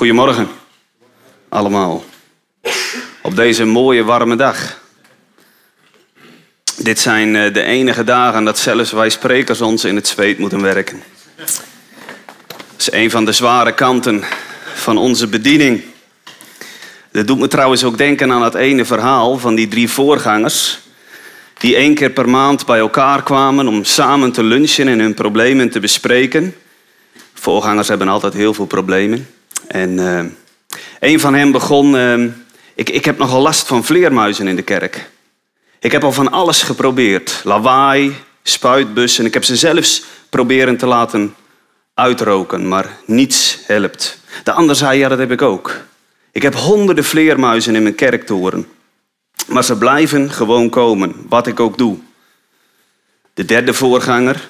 Goedemorgen, allemaal. Op deze mooie warme dag. Dit zijn eh, de enige dagen dat zelfs wij sprekers ons in het zweet moeten werken. Dat is een van de zware kanten van onze bediening. Dat doet me trouwens ook denken aan het ene verhaal van die drie voorgangers. Die één keer per maand bij elkaar kwamen om samen te lunchen en hun problemen te bespreken. Voorgangers hebben altijd heel veel problemen. En uh, een van hen begon, uh, ik, ik heb nogal last van vleermuizen in de kerk. Ik heb al van alles geprobeerd. Lawaai, spuitbussen. Ik heb ze zelfs proberen te laten uitroken, maar niets helpt. De ander zei, ja dat heb ik ook. Ik heb honderden vleermuizen in mijn kerktoren. Maar ze blijven gewoon komen, wat ik ook doe. De derde voorganger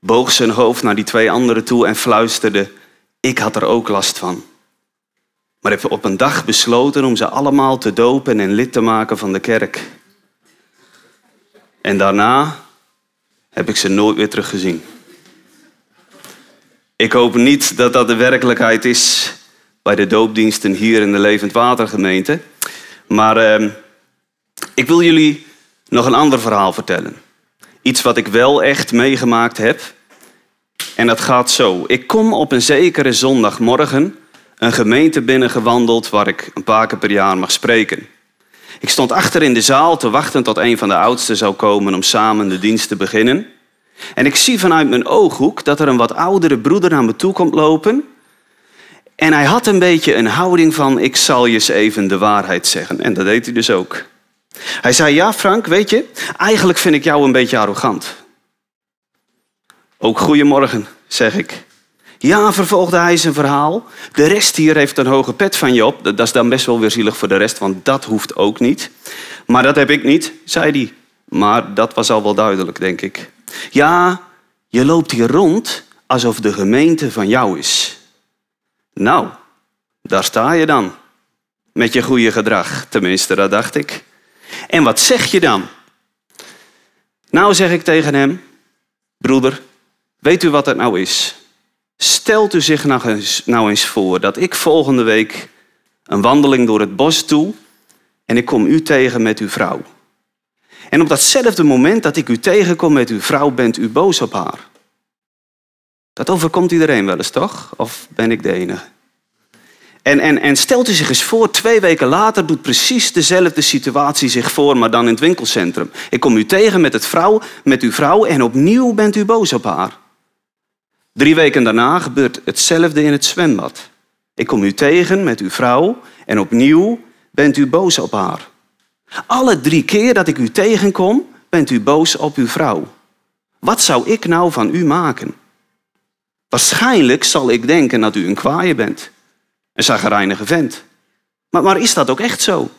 boog zijn hoofd naar die twee anderen toe en fluisterde: Ik had er ook last van. Maar heb op een dag besloten om ze allemaal te dopen en lid te maken van de kerk. En daarna heb ik ze nooit weer teruggezien. Ik hoop niet dat dat de werkelijkheid is bij de doopdiensten hier in de Levend Watergemeente. Maar eh, ik wil jullie nog een ander verhaal vertellen. Iets wat ik wel echt meegemaakt heb. En dat gaat zo. Ik kom op een zekere zondagmorgen een gemeente binnengewandeld waar ik een paar keer per jaar mag spreken. Ik stond achter in de zaal te wachten tot een van de oudsten zou komen om samen de dienst te beginnen. En ik zie vanuit mijn ooghoek dat er een wat oudere broeder naar me toe komt lopen. En hij had een beetje een houding van: ik zal je eens even de waarheid zeggen. En dat deed hij dus ook. Hij zei: Ja, Frank, weet je, eigenlijk vind ik jou een beetje arrogant. Ook goedemorgen, zeg ik. Ja, vervolgde hij zijn verhaal. De rest hier heeft een hoge pet van je op. Dat is dan best wel weer zielig voor de rest, want dat hoeft ook niet. Maar dat heb ik niet, zei hij. Maar dat was al wel duidelijk, denk ik. Ja, je loopt hier rond alsof de gemeente van jou is. Nou, daar sta je dan. Met je goede gedrag, tenminste, dat dacht ik. En wat zeg je dan? Nou, zeg ik tegen hem, broeder, weet u wat het nou is? Stelt u zich nou eens, nou eens voor dat ik volgende week een wandeling door het bos doe en ik kom u tegen met uw vrouw. En op datzelfde moment dat ik u tegenkom met uw vrouw, bent u boos op haar. Dat overkomt iedereen wel eens, toch? Of ben ik de enige? En, en, en stelt u zich eens voor, twee weken later doet precies dezelfde situatie zich voor, maar dan in het winkelcentrum. Ik kom u tegen met, het vrouw, met uw vrouw en opnieuw bent u boos op haar. Drie weken daarna gebeurt hetzelfde in het zwembad. Ik kom u tegen met uw vrouw en opnieuw bent u boos op haar. Alle drie keer dat ik u tegenkom, bent u boos op uw vrouw. Wat zou ik nou van u maken? Waarschijnlijk zal ik denken dat u een kwaaie bent. Een zagrijnige vent. Maar, maar is dat ook echt zo?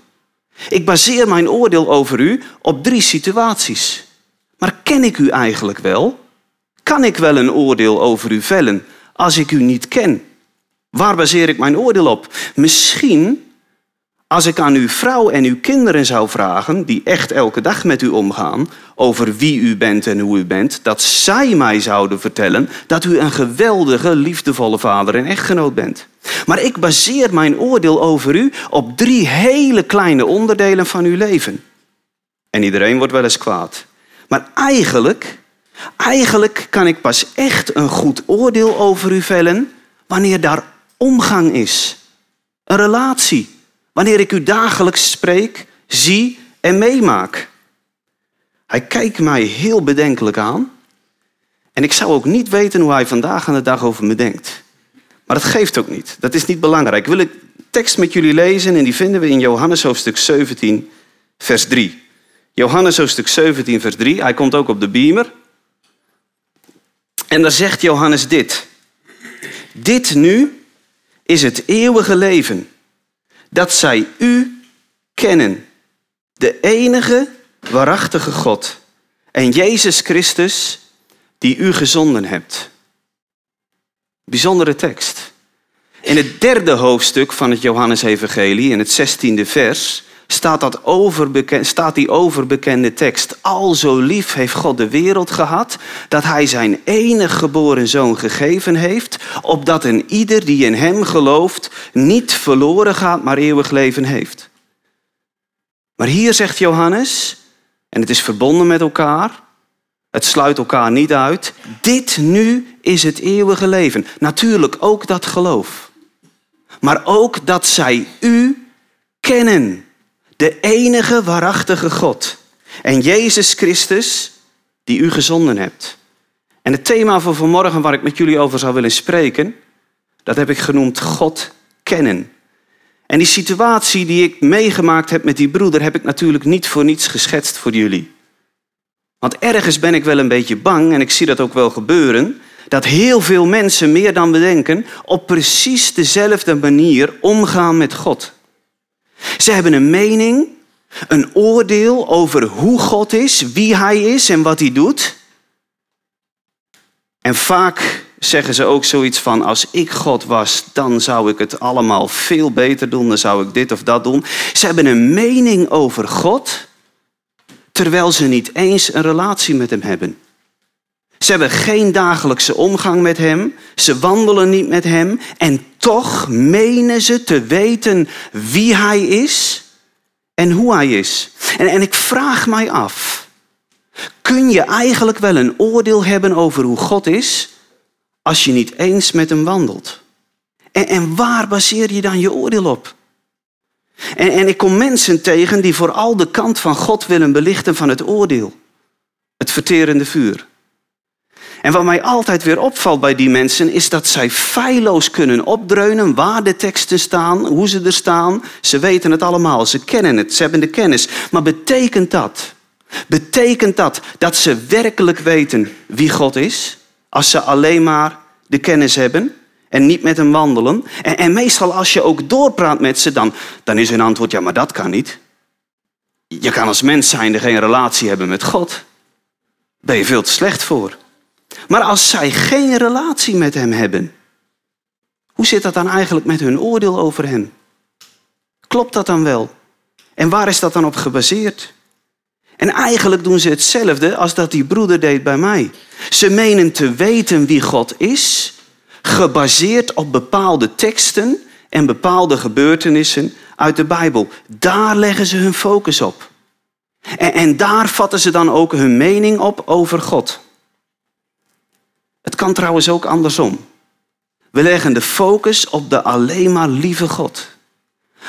Ik baseer mijn oordeel over u op drie situaties. Maar ken ik u eigenlijk wel? Kan ik wel een oordeel over u vellen als ik u niet ken? Waar baseer ik mijn oordeel op? Misschien als ik aan uw vrouw en uw kinderen zou vragen, die echt elke dag met u omgaan, over wie u bent en hoe u bent, dat zij mij zouden vertellen dat u een geweldige, liefdevolle vader en echtgenoot bent. Maar ik baseer mijn oordeel over u op drie hele kleine onderdelen van uw leven. En iedereen wordt wel eens kwaad. Maar eigenlijk, eigenlijk kan ik pas echt een goed oordeel over u vellen wanneer daar omgang is. Een relatie Wanneer ik u dagelijks spreek, zie en meemaak. Hij kijkt mij heel bedenkelijk aan. En ik zou ook niet weten hoe hij vandaag aan de dag over me denkt. Maar dat geeft ook niet. Dat is niet belangrijk. Ik wil een tekst met jullie lezen en die vinden we in Johannes hoofdstuk 17, vers 3. Johannes hoofdstuk 17, vers 3. Hij komt ook op de beamer. En daar zegt Johannes dit. Dit nu is het eeuwige leven dat zij u kennen, de enige waarachtige God en Jezus Christus die u gezonden hebt. Bijzondere tekst. In het derde hoofdstuk van het Johannesevangelie, in het zestiende vers, staat, dat overbekend, staat die overbekende tekst. Al zo lief heeft God de wereld gehad, dat hij zijn enige geboren zoon gegeven heeft, opdat een ieder die in hem gelooft niet verloren gaat, maar eeuwig leven heeft. Maar hier zegt Johannes, en het is verbonden met elkaar, het sluit elkaar niet uit, dit nu is het eeuwige leven. Natuurlijk ook dat geloof. Maar ook dat zij u kennen de enige waarachtige God. En Jezus Christus, die u gezonden hebt. En het thema van vanmorgen waar ik met jullie over zou willen spreken, dat heb ik genoemd God kennen. En die situatie die ik meegemaakt heb met die broeder, heb ik natuurlijk niet voor niets geschetst voor jullie. Want ergens ben ik wel een beetje bang, en ik zie dat ook wel gebeuren, dat heel veel mensen meer dan we denken op precies dezelfde manier omgaan met God. Ze hebben een mening, een oordeel over hoe God is, wie Hij is en wat Hij doet. En vaak zeggen ze ook zoiets van, als ik God was, dan zou ik het allemaal veel beter doen, dan zou ik dit of dat doen. Ze hebben een mening over God, terwijl ze niet eens een relatie met Hem hebben. Ze hebben geen dagelijkse omgang met Hem. Ze wandelen niet met Hem. En toch menen ze te weten wie Hij is en hoe Hij is. En, en ik vraag mij af. Kun je eigenlijk wel een oordeel hebben over hoe God is als je niet eens met Hem wandelt? En, en waar baseer je dan je oordeel op? En, en ik kom mensen tegen die vooral de kant van God willen belichten van het oordeel. Het verterende vuur. En wat mij altijd weer opvalt bij die mensen is dat zij feilloos kunnen opdreunen waar de teksten staan, hoe ze er staan. Ze weten het allemaal, ze kennen het, ze hebben de kennis. Maar betekent dat? Betekent dat dat ze werkelijk weten wie God is? Als ze alleen maar de kennis hebben en niet met hem wandelen? En, en meestal als je ook doorpraat met ze, dan, dan is hun antwoord, ja maar dat kan niet. Je kan als mens zijnde geen relatie hebben met God. Daar ben je veel te slecht voor. Maar als zij geen relatie met Hem hebben, hoe zit dat dan eigenlijk met hun oordeel over Hem? Klopt dat dan wel? En waar is dat dan op gebaseerd? En eigenlijk doen ze hetzelfde als dat die broeder deed bij mij. Ze menen te weten wie God is, gebaseerd op bepaalde teksten en bepaalde gebeurtenissen uit de Bijbel. Daar leggen ze hun focus op. En, en daar vatten ze dan ook hun mening op over God. Het kan trouwens ook andersom. We leggen de focus op de alleen maar lieve God.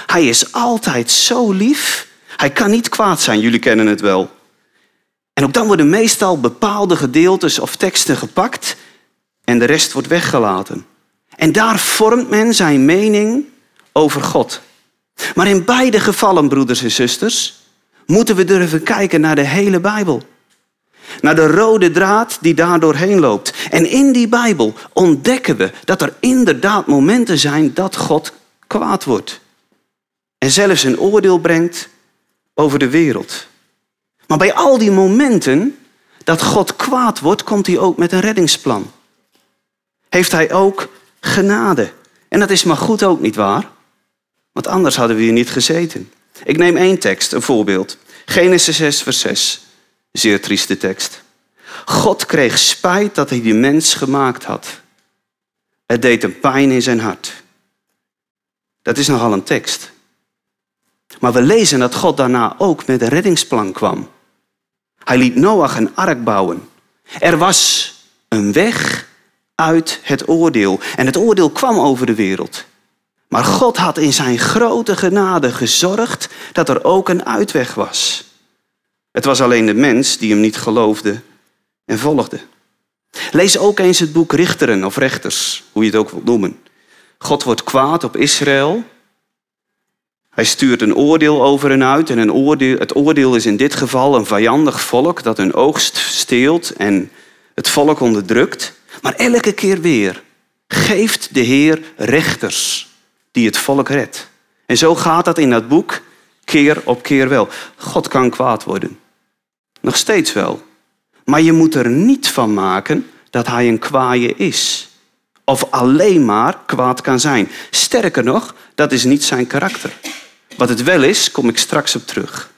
Hij is altijd zo lief. Hij kan niet kwaad zijn, jullie kennen het wel. En ook dan worden meestal bepaalde gedeeltes of teksten gepakt en de rest wordt weggelaten. En daar vormt men zijn mening over God. Maar in beide gevallen, broeders en zusters, moeten we durven kijken naar de hele Bijbel. Naar de rode draad die daar doorheen loopt. En in die Bijbel ontdekken we dat er inderdaad momenten zijn dat God kwaad wordt. En zelfs een oordeel brengt over de wereld. Maar bij al die momenten dat God kwaad wordt, komt hij ook met een reddingsplan. Heeft hij ook genade. En dat is maar goed ook niet waar. Want anders hadden we hier niet gezeten. Ik neem één tekst, een voorbeeld. Genesis 6, vers 6. Zeer trieste tekst. God kreeg spijt dat hij die mens gemaakt had. Het deed hem pijn in zijn hart. Dat is nogal een tekst. Maar we lezen dat God daarna ook met een reddingsplan kwam. Hij liet Noach een ark bouwen. Er was een weg uit het oordeel. En het oordeel kwam over de wereld. Maar God had in zijn grote genade gezorgd dat er ook een uitweg was. Het was alleen de mens die hem niet geloofde en volgde. Lees ook eens het boek Richteren of Rechters, hoe je het ook wilt noemen. God wordt kwaad op Israël. Hij stuurt een oordeel over hen uit. En een oordeel, het oordeel is in dit geval een vijandig volk dat hun oogst steelt en het volk onderdrukt. Maar elke keer weer geeft de Heer rechters die het volk redt. En zo gaat dat in dat boek keer op keer wel. God kan kwaad worden. Nog steeds wel. Maar je moet er niet van maken dat hij een kwaaie is. Of alleen maar kwaad kan zijn. Sterker nog, dat is niet zijn karakter. Wat het wel is, kom ik straks op terug.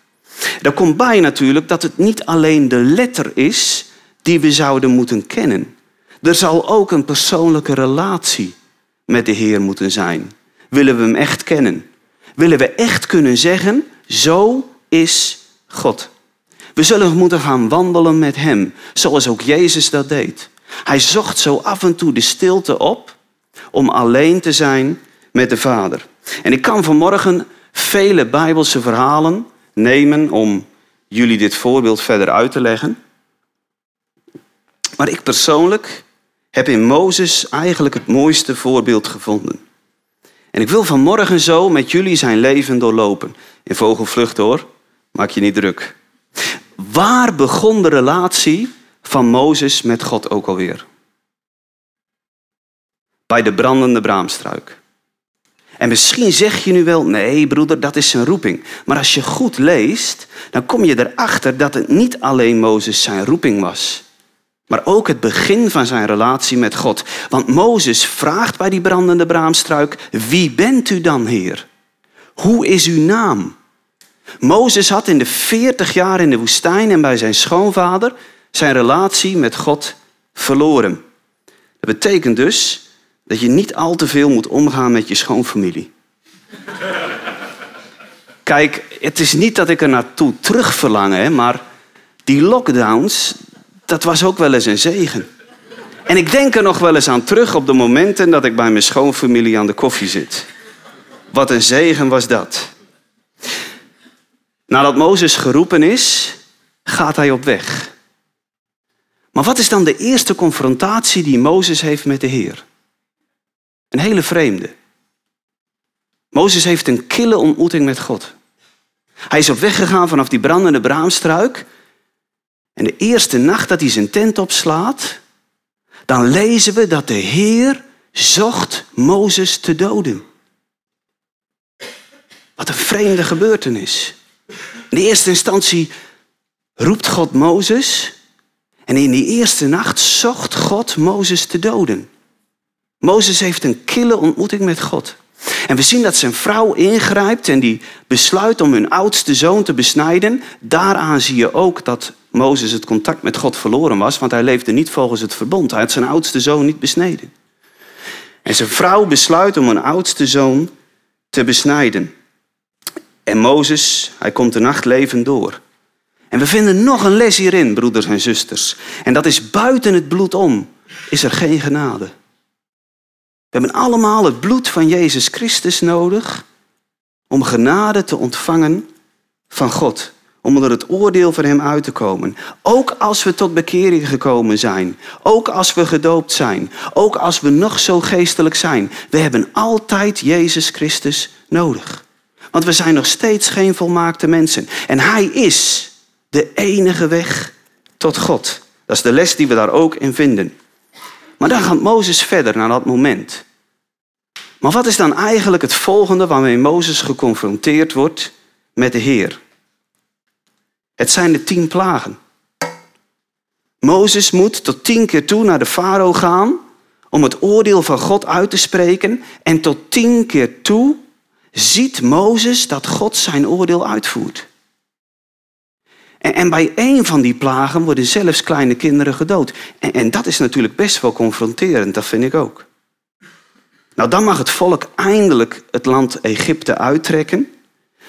Daar komt bij natuurlijk dat het niet alleen de letter is die we zouden moeten kennen. Er zal ook een persoonlijke relatie met de Heer moeten zijn. Willen we Hem echt kennen? Willen we echt kunnen zeggen, zo is God. We zullen moeten gaan wandelen met Hem, zoals ook Jezus dat deed. Hij zocht zo af en toe de stilte op om alleen te zijn met de Vader. En ik kan vanmorgen vele Bijbelse verhalen nemen om jullie dit voorbeeld verder uit te leggen. Maar ik persoonlijk heb in Mozes eigenlijk het mooiste voorbeeld gevonden. En ik wil vanmorgen zo met jullie zijn leven doorlopen. In vogelvlucht hoor, maak je niet druk. Waar begon de relatie van Mozes met God ook alweer? Bij de brandende braamstruik. En misschien zeg je nu wel, nee broeder, dat is zijn roeping. Maar als je goed leest, dan kom je erachter dat het niet alleen Mozes zijn roeping was. Maar ook het begin van zijn relatie met God. Want Mozes vraagt bij die brandende braamstruik, wie bent u dan, Heer? Hoe is uw naam? Mozes had in de 40 jaar in de woestijn en bij zijn schoonvader zijn relatie met God verloren. Dat betekent dus dat je niet al te veel moet omgaan met je schoonfamilie. Kijk, het is niet dat ik er naartoe terug verlang, hè, maar die lockdowns, dat was ook wel eens een zegen. En ik denk er nog wel eens aan terug op de momenten dat ik bij mijn schoonfamilie aan de koffie zit. Wat een zegen was dat. Nadat Mozes geroepen is, gaat hij op weg. Maar wat is dan de eerste confrontatie die Mozes heeft met de Heer? Een hele vreemde. Mozes heeft een kille ontmoeting met God. Hij is op weg gegaan vanaf die brandende braamstruik. En de eerste nacht dat hij zijn tent opslaat, dan lezen we dat de Heer zocht Mozes te doden. Wat een vreemde gebeurtenis. In de eerste instantie roept God Mozes. En in die eerste nacht zocht God Mozes te doden. Mozes heeft een kille ontmoeting met God. En we zien dat zijn vrouw ingrijpt en die besluit om hun oudste zoon te besnijden. Daaraan zie je ook dat Mozes het contact met God verloren was, want hij leefde niet volgens het verbond. Hij had zijn oudste zoon niet besneden. En zijn vrouw besluit om een oudste zoon te besnijden. En Mozes, hij komt de nacht levend door. En we vinden nog een les hierin, broeders en zusters. En dat is buiten het bloed om, is er geen genade. We hebben allemaal het bloed van Jezus Christus nodig om genade te ontvangen van God. Om onder het oordeel van Hem uit te komen. Ook als we tot bekering gekomen zijn. Ook als we gedoopt zijn. Ook als we nog zo geestelijk zijn. We hebben altijd Jezus Christus nodig. Want we zijn nog steeds geen volmaakte mensen. En Hij is de enige weg tot God. Dat is de les die we daar ook in vinden. Maar dan gaat Mozes verder naar dat moment. Maar wat is dan eigenlijk het volgende waarmee Mozes geconfronteerd wordt met de Heer? Het zijn de tien plagen. Mozes moet tot tien keer toe naar de farao gaan om het oordeel van God uit te spreken. En tot tien keer toe ziet Mozes dat God zijn oordeel uitvoert. En, en bij één van die plagen worden zelfs kleine kinderen gedood. En, en dat is natuurlijk best wel confronterend, dat vind ik ook. Nou, dan mag het volk eindelijk het land Egypte uittrekken.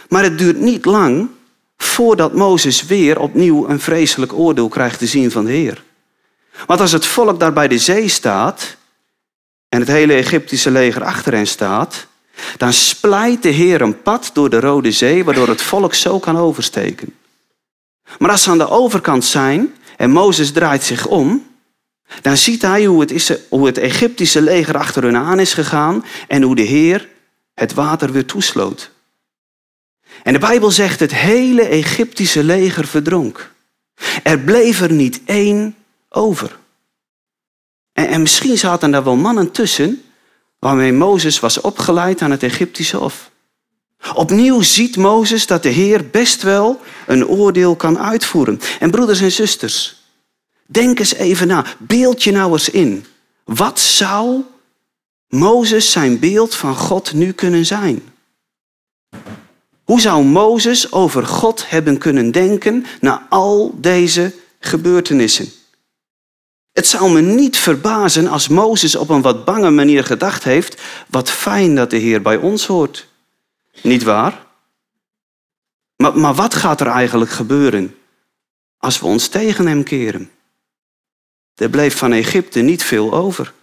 Maar het duurt niet lang voordat Mozes weer opnieuw een vreselijk oordeel krijgt te zien van de Heer. Want als het volk daar bij de zee staat en het hele Egyptische leger achter hen staat, dan splijt de Heer een pad door de Rode Zee, waardoor het volk zo kan oversteken. Maar als ze aan de overkant zijn en Mozes draait zich om, dan ziet hij hoe het, is, hoe het Egyptische leger achter hun aan is gegaan en hoe de Heer het water weer toesloot. En de Bijbel zegt het hele Egyptische leger verdronk. Er bleef er niet één over. En, en misschien zaten daar wel mannen tussen waarmee Mozes was opgeleid aan het Egyptische Hof. Opnieuw ziet Mozes dat de Heer best wel een oordeel kan uitvoeren. En broeders en zusters, denk eens even na. Beeld je nou eens in. Wat zou Mozes zijn beeld van God nu kunnen zijn? Hoe zou Mozes over God hebben kunnen denken na al deze gebeurtenissen? Het zou me niet verbazen als Mozes op een wat bange manier gedacht heeft, wat fijn dat de Heer bij ons hoort. Niet waar? Maar, maar wat gaat er eigenlijk gebeuren als we ons tegen hem keren? Er bleef van Egypte niet veel over.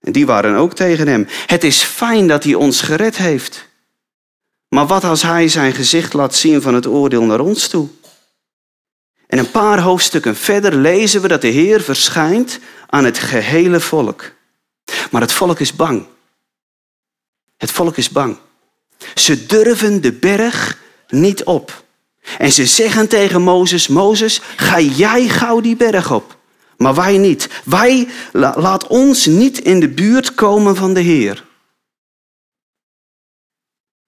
En die waren ook tegen hem. Het is fijn dat hij ons gered heeft. Maar wat als hij zijn gezicht laat zien van het oordeel naar ons toe? En een paar hoofdstukken verder lezen we dat de Heer verschijnt aan het gehele volk. Maar het volk is bang. Het volk is bang. Ze durven de berg niet op. En ze zeggen tegen Mozes, Mozes, ga jij gauw die berg op. Maar wij niet. Wij, laat ons niet in de buurt komen van de Heer.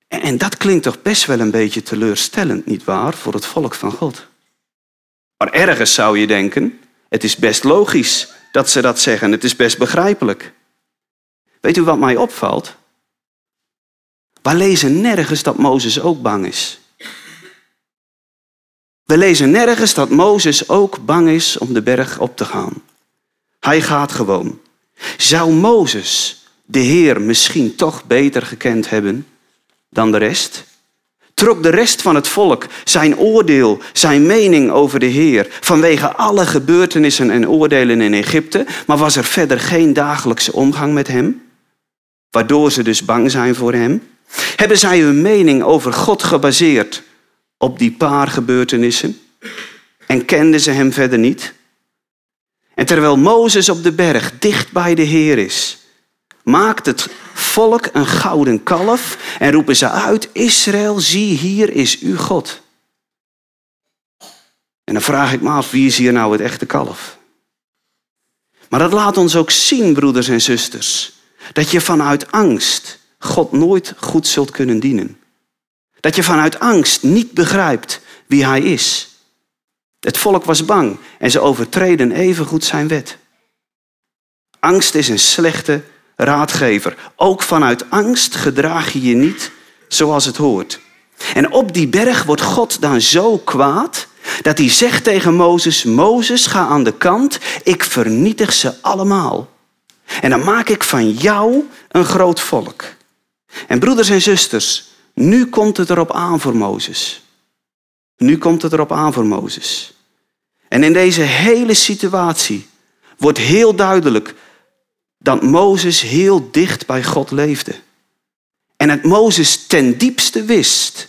En dat klinkt toch best wel een beetje teleurstellend, nietwaar, voor het volk van God. Maar ergens zou je denken, het is best logisch dat ze dat zeggen. Het is best begrijpelijk. Weet u wat mij opvalt? We lezen nergens dat Mozes ook bang is. We lezen nergens dat Mozes ook bang is om de berg op te gaan. Hij gaat gewoon. Zou Mozes de Heer misschien toch beter gekend hebben dan de rest? Trok de rest van het volk zijn oordeel, zijn mening over de Heer vanwege alle gebeurtenissen en oordelen in Egypte, maar was er verder geen dagelijkse omgang met Hem? Waardoor ze dus bang zijn voor Hem? Hebben zij hun mening over God gebaseerd op die paar gebeurtenissen en kenden ze hem verder niet. En terwijl Mozes op de berg dicht bij de Heer is, maakt het volk een gouden kalf en roepen ze uit, Israël, zie hier is uw God. En dan vraag ik me af, wie is hier nou het echte kalf? Maar dat laat ons ook zien, broeders en zusters, dat je vanuit angst God nooit goed zult kunnen dienen. Dat je vanuit angst niet begrijpt wie hij is. Het volk was bang en ze overtreden evengoed zijn wet. Angst is een slechte raadgever. Ook vanuit angst gedraag je je niet zoals het hoort. En op die berg wordt God dan zo kwaad dat hij zegt tegen Mozes: Mozes, ga aan de kant, ik vernietig ze allemaal. En dan maak ik van jou een groot volk. En broeders en zusters, nu komt het erop aan voor Mozes. Nu komt het erop aan voor Mozes. En in deze hele situatie wordt heel duidelijk dat Mozes heel dicht bij God leefde. En dat Mozes ten diepste wist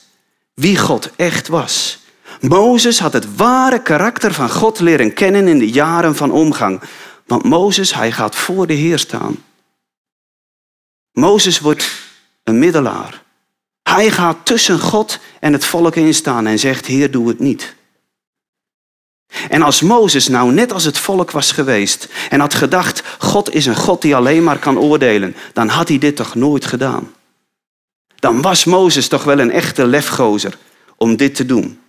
wie God echt was. Mozes had het ware karakter van God leren kennen in de jaren van omgang. Want Mozes, hij gaat voor de Heer staan. Mozes wordt een middelaar. Hij gaat tussen God en het volk instaan en zegt, Heer, doe het niet. En als Mozes nou net als het volk was geweest en had gedacht, God is een God die alleen maar kan oordelen, dan had hij dit toch nooit gedaan. Dan was Mozes toch wel een echte lefgozer om dit te doen.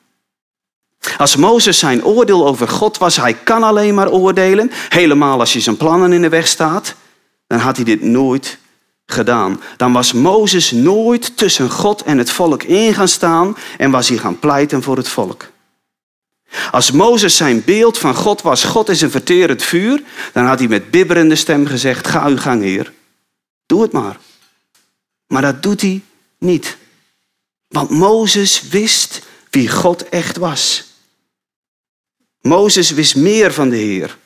Als Mozes zijn oordeel over God was, hij kan alleen maar oordelen, helemaal als je zijn plannen in de weg staat, dan had hij dit nooit gedaan. Dan was Mozes nooit tussen God en het volk in gaan staan en was hij gaan pleiten voor het volk. Als Mozes zijn beeld van God was, God is een verterend vuur, dan had hij met bibberende stem gezegd, ga uw gang heer. Doe het maar. Maar dat doet hij niet. Want Mozes wist wie God echt was. Mozes wist meer van de Heer,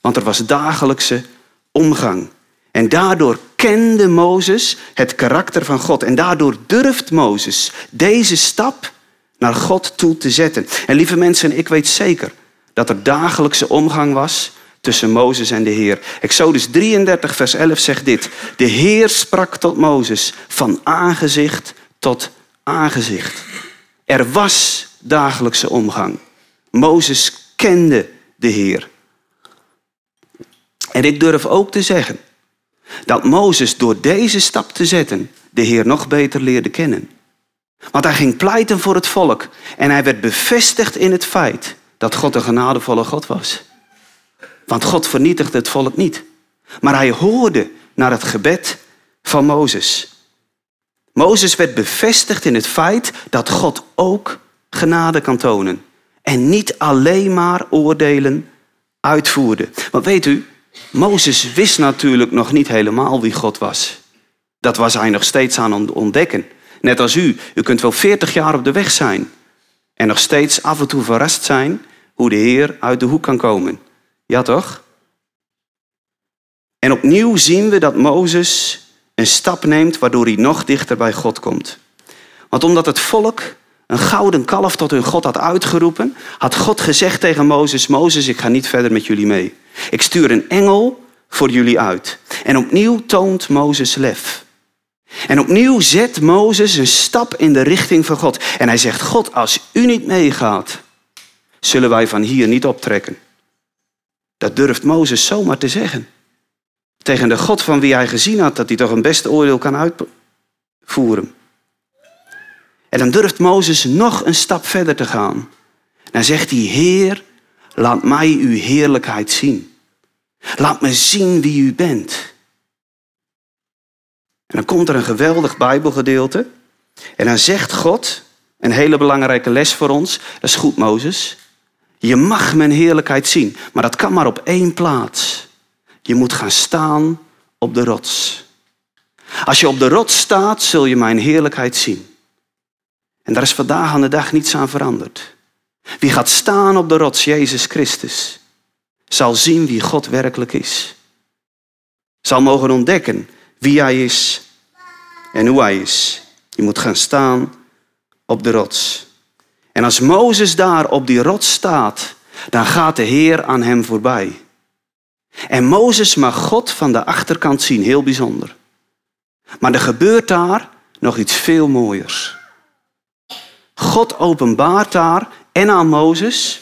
want er was dagelijkse omgang. En daardoor kende Mozes het karakter van God. En daardoor durft Mozes deze stap naar God toe te zetten. En lieve mensen, ik weet zeker dat er dagelijkse omgang was tussen Mozes en de Heer. Exodus 33, vers 11 zegt dit. De Heer sprak tot Mozes van aangezicht tot aangezicht. Er was dagelijkse omgang. Mozes kende de Heer. En ik durf ook te zeggen dat Mozes door deze stap te zetten de Heer nog beter leerde kennen. Want hij ging pleiten voor het volk en hij werd bevestigd in het feit dat God een genadevolle God was. Want God vernietigde het volk niet. Maar hij hoorde naar het gebed van Mozes. Mozes werd bevestigd in het feit dat God ook genade kan tonen. En niet alleen maar oordelen uitvoerde. Want weet u, Mozes wist natuurlijk nog niet helemaal wie God was. Dat was hij nog steeds aan het ontdekken. Net als u. U kunt wel 40 jaar op de weg zijn. En nog steeds af en toe verrast zijn hoe de Heer uit de hoek kan komen. Ja toch? En opnieuw zien we dat Mozes een stap neemt waardoor hij nog dichter bij God komt. Want omdat het volk een gouden kalf tot hun God had uitgeroepen, had God gezegd tegen Mozes: Mozes, ik ga niet verder met jullie mee. Ik stuur een engel voor jullie uit. En opnieuw toont Mozes lef. En opnieuw zet Mozes een stap in de richting van God. En hij zegt: God, als u niet meegaat, zullen wij van hier niet optrekken. Dat durft Mozes zomaar te zeggen. Tegen de God van wie hij gezien had dat hij toch een beste oordeel kan uitvoeren. En dan durft Mozes nog een stap verder te gaan. Dan zegt hij, Heer, laat mij uw heerlijkheid zien. Laat me zien wie u bent. En dan komt er een geweldig Bijbelgedeelte. En dan zegt God, een hele belangrijke les voor ons, dat is goed Mozes. Je mag mijn heerlijkheid zien, maar dat kan maar op één plaats. Je moet gaan staan op de rots. Als je op de rots staat, zul je mijn heerlijkheid zien. En daar is vandaag aan de dag niets aan veranderd. Wie gaat staan op de rots, Jezus Christus, zal zien wie God werkelijk is. Zal mogen ontdekken wie Hij is en hoe Hij is. Je moet gaan staan op de rots. En als Mozes daar op die rots staat, dan gaat de Heer aan hem voorbij. En Mozes mag God van de achterkant zien, heel bijzonder. Maar er gebeurt daar nog iets veel mooiers. God openbaart daar en aan Mozes,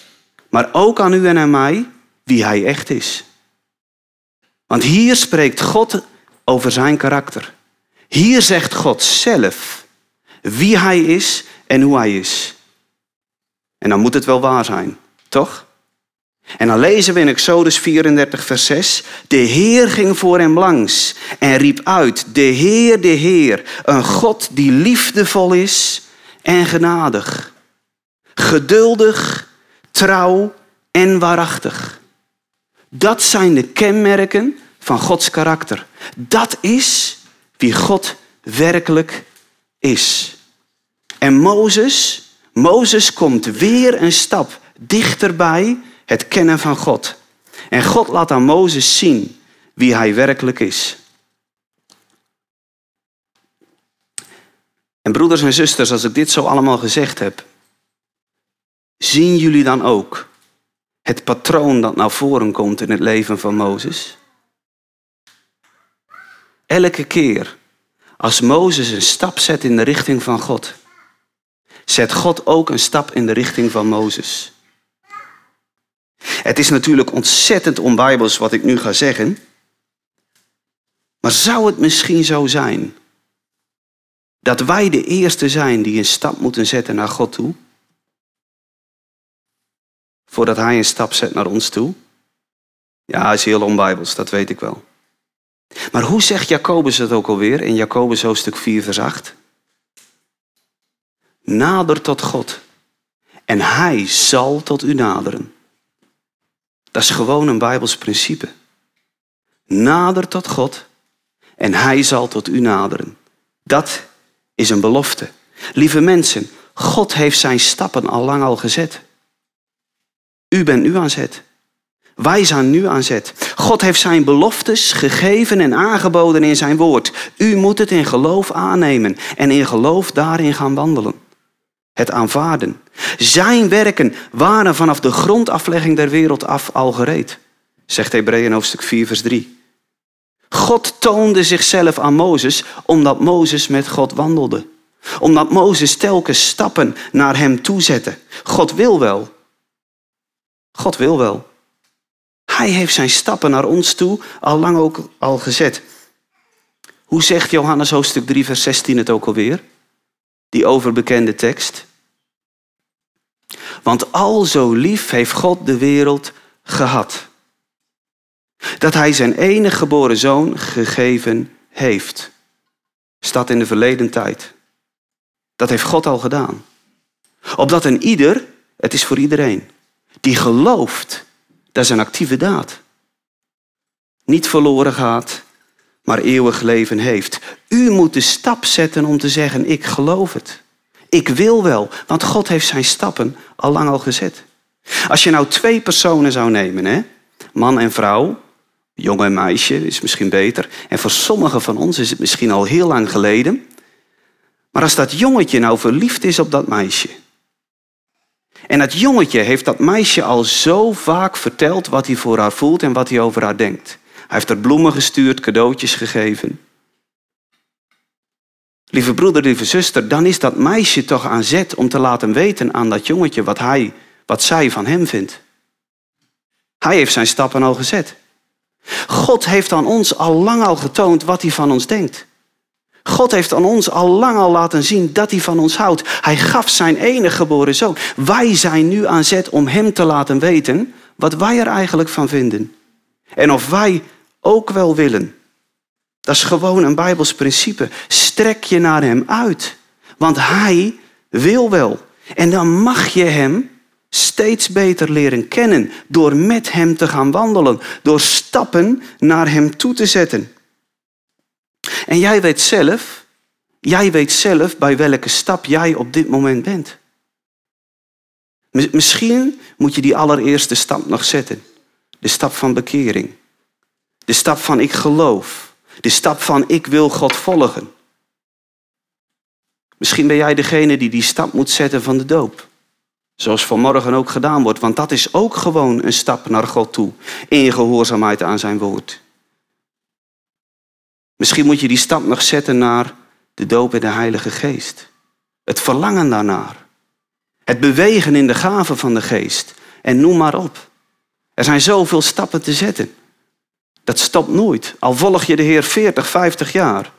maar ook aan u en aan mij, wie hij echt is. Want hier spreekt God over zijn karakter. Hier zegt God zelf wie hij is en hoe hij is. En dan moet het wel waar zijn, toch? En dan lezen we in Exodus 34, vers 6. De Heer ging voor hem langs en riep uit: De Heer, de Heer, een God die liefdevol is en genadig. Geduldig, trouw en waarachtig. Dat zijn de kenmerken van Gods karakter. Dat is wie God werkelijk is. En Mozes, Mozes komt weer een stap dichterbij het kennen van God. En God laat aan Mozes zien wie hij werkelijk is. En broeders en zusters, als ik dit zo allemaal gezegd heb, zien jullie dan ook het patroon dat naar voren komt in het leven van Mozes? Elke keer als Mozes een stap zet in de richting van God, zet God ook een stap in de richting van Mozes. Het is natuurlijk ontzettend onbijbels wat ik nu ga zeggen. Maar zou het misschien zo zijn dat wij de eerste zijn die een stap moeten zetten naar God toe? Voordat Hij een stap zet naar ons toe? Ja, is heel onbijbels, dat weet ik wel. Maar hoe zegt Jacobus het ook alweer in Jacobus hoofdstuk 4, vers 8? Nader tot God en Hij zal tot u naderen. Dat is gewoon een Bijbels principe. Nader tot God en Hij zal tot u naderen. Dat is een belofte. Lieve mensen, God heeft zijn stappen al lang al gezet. U bent nu aan zet. Wij zijn nu aan zet. God heeft zijn beloftes gegeven en aangeboden in zijn woord. U moet het in geloof aannemen en in geloof daarin gaan wandelen. Het aanvaarden. Zijn werken waren vanaf de grondaflegging der wereld af al gereed, zegt Hebreeën hoofdstuk 4, vers 3. God toonde zichzelf aan Mozes omdat Mozes met God wandelde. Omdat Mozes telkens stappen naar hem toe zette. God wil wel. God wil wel. Hij heeft zijn stappen naar ons toe al lang ook al gezet. Hoe zegt Johannes hoofdstuk 3, vers 16 het ook alweer? Die overbekende tekst. Want al zo lief heeft God de wereld gehad. Dat hij zijn enige geboren zoon gegeven heeft. staat in de verleden tijd. Dat heeft God al gedaan. Opdat een ieder, het is voor iedereen, die gelooft, dat is een actieve daad. Niet verloren gaat, maar eeuwig leven heeft. U moet de stap zetten om te zeggen, ik geloof het. Ik wil wel, want God heeft zijn stappen al lang al gezet. Als je nou twee personen zou nemen, hè? man en vrouw, jongen en meisje is misschien beter. En voor sommigen van ons is het misschien al heel lang geleden. Maar als dat jongetje nou verliefd is op dat meisje. En dat jongetje heeft dat meisje al zo vaak verteld wat hij voor haar voelt en wat hij over haar denkt. Hij heeft er bloemen gestuurd, cadeautjes gegeven. Lieve broeder, lieve zuster, dan is dat meisje toch aan zet om te laten weten aan dat jongetje wat hij, wat zij van hem vindt. Hij heeft zijn stappen al gezet. God heeft aan ons al lang al getoond wat hij van ons denkt. God heeft aan ons al lang al laten zien dat hij van ons houdt. Hij gaf zijn enige geboren zoon. Wij zijn nu aan zet om hem te laten weten wat wij er eigenlijk van vinden. En of wij ook wel willen. Dat is gewoon een Bijbels principe. Strek je naar hem uit. Want hij wil wel. En dan mag je hem steeds beter leren kennen door met Hem te gaan wandelen, door stappen naar Hem toe te zetten. En jij weet zelf, jij weet zelf bij welke stap jij op dit moment bent. Misschien moet je die allereerste stap nog zetten. De stap van bekering. De stap van ik geloof. De stap van ik wil God volgen. Misschien ben jij degene die die stap moet zetten van de doop. Zoals vanmorgen ook gedaan wordt, want dat is ook gewoon een stap naar God toe. In gehoorzaamheid aan zijn woord. Misschien moet je die stap nog zetten naar de doop in de Heilige Geest. Het verlangen daarnaar. Het bewegen in de gaven van de Geest. En noem maar op. Er zijn zoveel stappen te zetten. Dat stopt nooit. Al volg je de Heer 40, 50 jaar.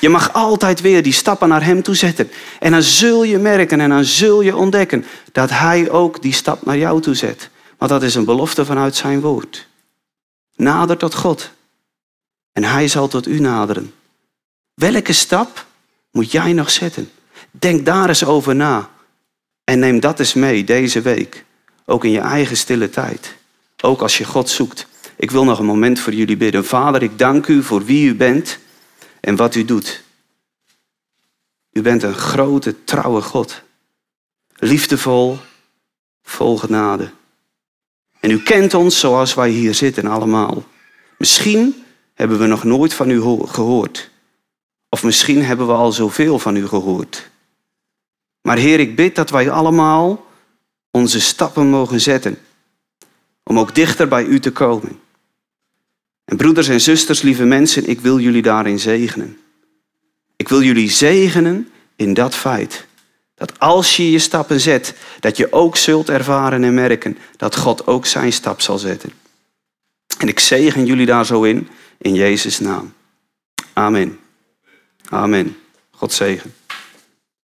Je mag altijd weer die stappen naar Hem toe zetten. En dan zul je merken en dan zul je ontdekken dat Hij ook die stap naar jou toe zet. Want dat is een belofte vanuit Zijn woord. Nader tot God. En Hij zal tot u naderen. Welke stap moet jij nog zetten? Denk daar eens over na. En neem dat eens mee deze week. Ook in je eigen stille tijd. Ook als je God zoekt. Ik wil nog een moment voor jullie bidden. Vader, ik dank u voor wie u bent en wat u doet. U bent een grote, trouwe God. Liefdevol, vol genade. En u kent ons zoals wij hier zitten allemaal. Misschien hebben we nog nooit van u gehoord. Of misschien hebben we al zoveel van u gehoord. Maar Heer, ik bid dat wij allemaal onze stappen mogen zetten. Om ook dichter bij u te komen. En broeders en zusters, lieve mensen, ik wil jullie daarin zegenen. Ik wil jullie zegenen in dat feit. Dat als je je stappen zet, dat je ook zult ervaren en merken dat God ook zijn stap zal zetten. En ik zegen jullie daar zo in, in Jezus' naam. Amen. Amen. God zegen.